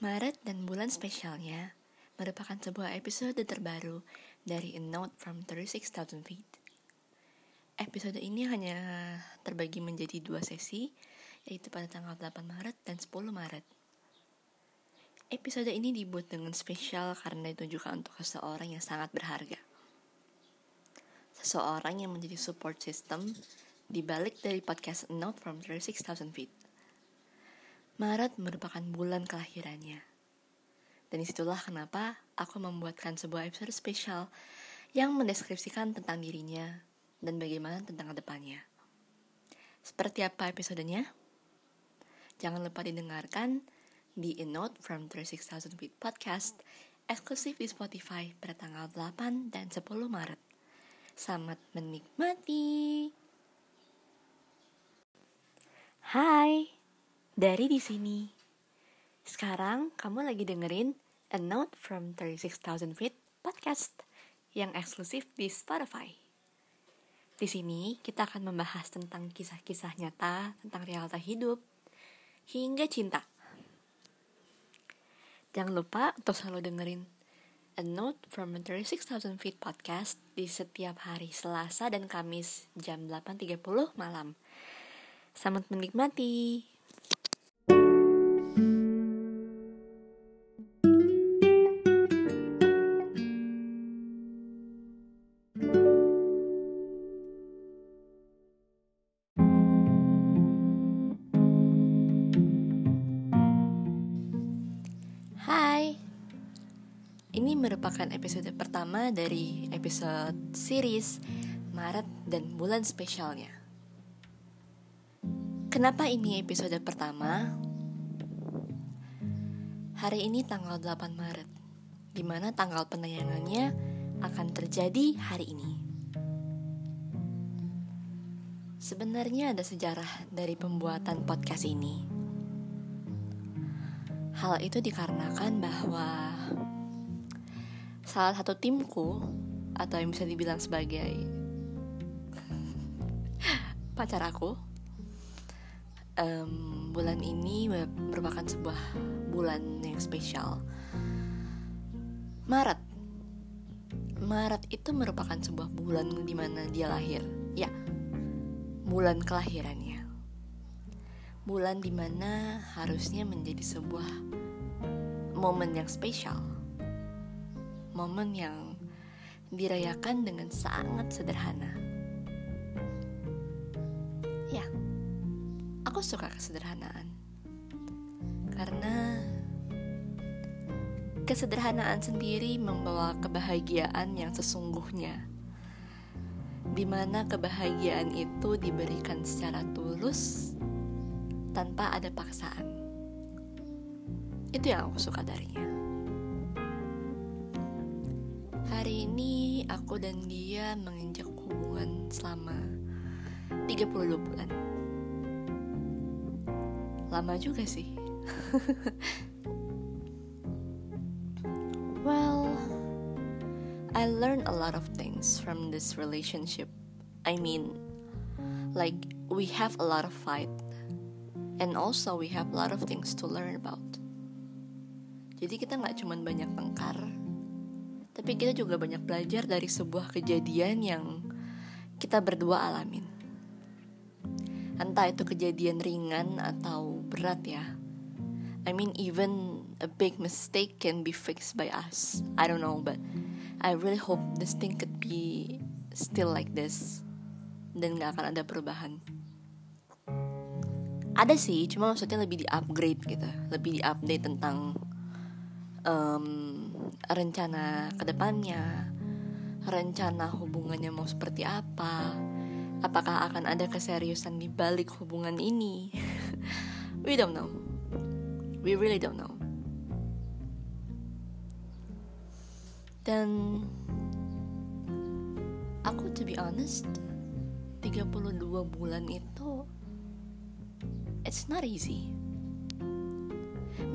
Maret dan bulan spesialnya merupakan sebuah episode terbaru dari A Note from 36,000 Feet. Episode ini hanya terbagi menjadi dua sesi, yaitu pada tanggal 8 Maret dan 10 Maret. Episode ini dibuat dengan spesial karena ditujukan untuk seseorang yang sangat berharga. Seseorang yang menjadi support system di balik dari podcast A Note from 36,000 Feet. Maret merupakan bulan kelahirannya. Dan di situlah kenapa aku membuatkan sebuah episode spesial yang mendeskripsikan tentang dirinya dan bagaimana tentang ke depannya. Seperti apa episodenya? Jangan lupa didengarkan di A Note from 36,000 Feet Podcast eksklusif di Spotify pada tanggal 8 dan 10 Maret. Selamat menikmati. Hai dari di sini. Sekarang kamu lagi dengerin A Note from 36,000 Feet podcast yang eksklusif di Spotify. Di sini kita akan membahas tentang kisah-kisah nyata tentang realita hidup hingga cinta. Jangan lupa untuk selalu dengerin A Note from 36,000 Feet podcast di setiap hari Selasa dan Kamis jam 8.30 malam. Selamat menikmati. Merupakan episode pertama dari episode series Maret dan bulan spesialnya. Kenapa ini episode pertama? Hari ini tanggal 8 Maret, di mana tanggal penayangannya akan terjadi hari ini. Sebenarnya ada sejarah dari pembuatan podcast ini. Hal itu dikarenakan bahwa salah satu timku atau yang bisa dibilang sebagai pacar aku um, bulan ini merupakan sebuah bulan yang spesial. Maret, Maret itu merupakan sebuah bulan di mana dia lahir. Ya, bulan kelahirannya bulan di mana harusnya menjadi sebuah momen yang spesial, momen yang dirayakan dengan sangat sederhana. Ya, aku suka kesederhanaan karena kesederhanaan sendiri membawa kebahagiaan yang sesungguhnya, di mana kebahagiaan itu diberikan secara tulus tanpa ada paksaan. Itu yang aku suka darinya. Hari ini aku dan dia menginjak hubungan selama 32 bulan. Lama juga sih. well, I learned a lot of things from this relationship. I mean, like we have a lot of fight and also we have a lot of things to learn about. Jadi kita nggak cuma banyak tengkar, tapi kita juga banyak belajar dari sebuah kejadian yang kita berdua alamin. Entah itu kejadian ringan atau berat ya. I mean even a big mistake can be fixed by us. I don't know, but I really hope this thing could be still like this dan gak akan ada perubahan ada sih cuma maksudnya lebih di upgrade gitu lebih di update tentang um, rencana ke depannya. Rencana hubungannya mau seperti apa? Apakah akan ada keseriusan di balik hubungan ini? We don't know. We really don't know. Dan aku to be honest 32 bulan itu it's not easy.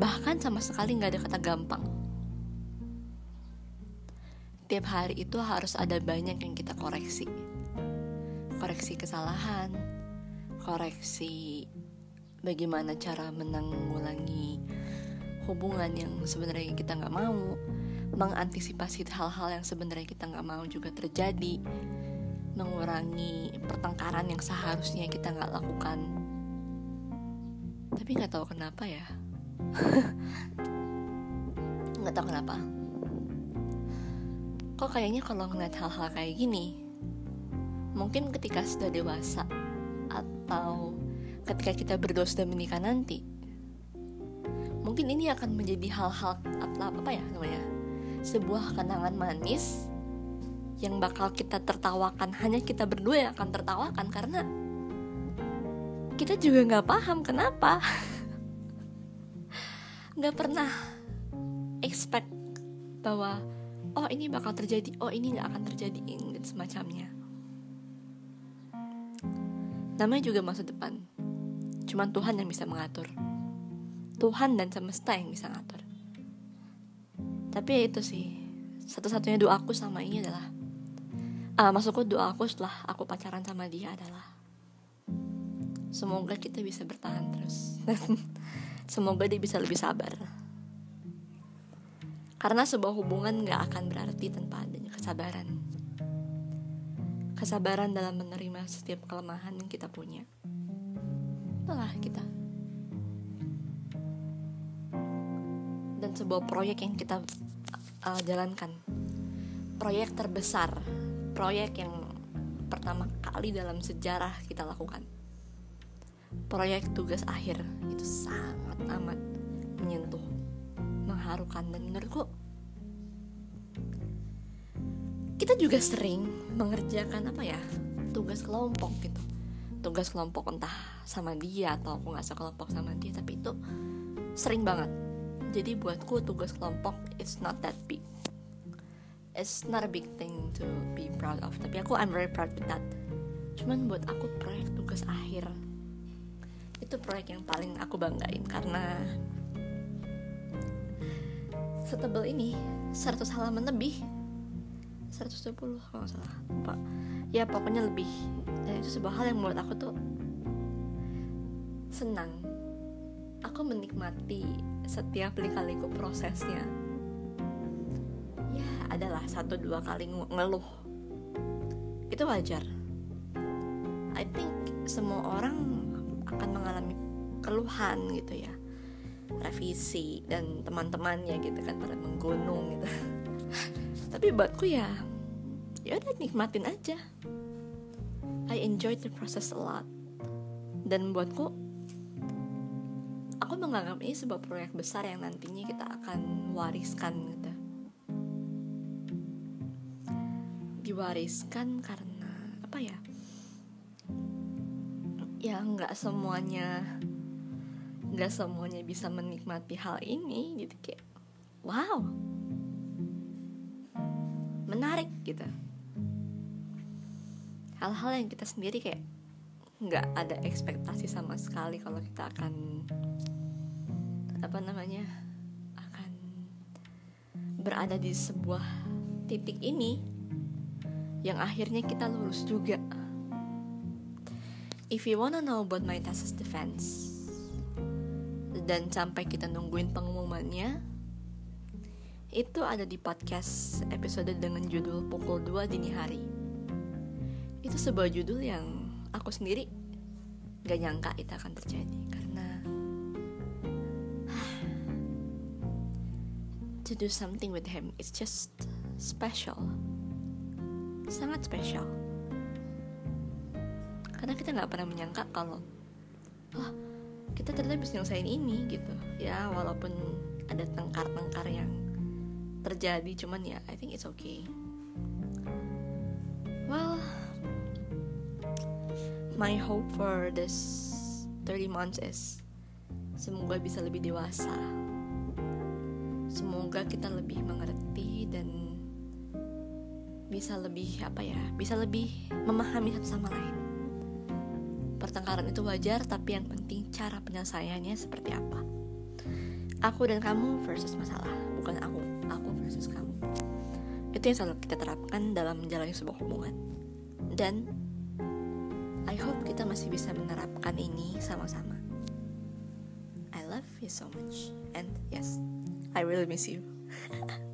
Bahkan sama sekali nggak ada kata gampang. Tiap hari itu harus ada banyak yang kita koreksi. Koreksi kesalahan, koreksi bagaimana cara menanggulangi hubungan yang sebenarnya kita nggak mau mengantisipasi hal-hal yang sebenarnya kita nggak mau juga terjadi mengurangi pertengkaran yang seharusnya kita nggak lakukan. Tapi nggak tahu kenapa ya. Nggak tahu kenapa kok kayaknya kalau ngeliat hal-hal kayak gini mungkin ketika sudah dewasa atau ketika kita berdua sudah menikah nanti mungkin ini akan menjadi hal-hal apa, apa ya namanya sebuah kenangan manis yang bakal kita tertawakan. Hanya kita berdua yang akan tertawakan karena kita juga nggak paham kenapa. Nggak pernah expect bahwa oh ini bakal terjadi. Oh ini nggak akan terjadi. Dan semacamnya. Namanya juga masa depan. Cuman Tuhan yang bisa mengatur. Tuhan dan semesta yang bisa ngatur. Tapi ya itu sih. Satu-satunya doaku sama ini adalah uh, maksudku doa aku setelah aku pacaran sama dia adalah semoga kita bisa bertahan terus. Semoga dia bisa lebih sabar karena sebuah hubungan gak akan berarti tanpa adanya kesabaran. Kesabaran dalam menerima setiap kelemahan yang kita punya. Itulah kita. Dan sebuah proyek yang kita uh, jalankan. Proyek terbesar. Proyek yang pertama kali dalam sejarah kita lakukan. Proyek tugas akhir itu sangat amat menyentuh, mengharukan dan menurutku kita juga sering mengerjakan apa ya tugas kelompok gitu. Tugas kelompok entah sama dia atau aku nggak sekelompok sama dia tapi itu sering banget. Jadi buatku tugas kelompok it's not that big. It's not a big thing to be proud of tapi aku I'm very proud with that. Cuman buat aku proyek tugas akhir itu proyek yang paling aku banggain karena setebel ini 100 halaman lebih. 120 kalau nggak salah. Lupa. Ya pokoknya lebih. Dan itu sebuah hal yang membuat aku tuh senang. Aku menikmati setiap kali-kaliku prosesnya. Adalah satu dua kali ngeluh. Itu wajar. I think semua orang akan mengalami keluhan gitu ya revisi dan teman-temannya gitu kan pada menggunung gitu. Tapi buatku ya ya udah nikmatin aja. I enjoy the process a lot. Dan buatku aku menganggap ini sebuah proyek besar yang nantinya kita akan wariskan gitu. Diwariskan karena apa ya ya nggak semuanya nggak semuanya bisa menikmati hal ini jadi kayak wow menarik gitu hal-hal yang kita sendiri kayak nggak ada ekspektasi sama sekali kalau kita akan apa namanya akan berada di sebuah titik ini yang akhirnya kita lulus juga. If you wanna know about my thesis defense dan sampai kita nungguin pengumumannya, itu ada di podcast episode dengan judul Pukul 2 Dini Hari. Itu sebuah judul yang aku sendiri gak nyangka itu akan terjadi karena to do something with him it's just special sangat spesial karena kita nggak pernah menyangka kalau wah kita ternyata bisa nyelesain ini gitu. Ya walaupun ada tengkar-tengkar yang terjadi cuman ya I think it's okay. Well my hope for this 30 months is semoga bisa lebih dewasa. Semoga kita lebih mengerti dan bisa lebih apa ya bisa lebih memahami satu sama lain pertengkaran itu wajar tapi yang penting cara penyelesaiannya seperti apa aku dan kamu versus masalah bukan aku aku versus kamu itu yang selalu kita terapkan dalam menjalani sebuah hubungan dan I hope kita masih bisa menerapkan ini sama-sama I love you so much. And yes, I really miss you.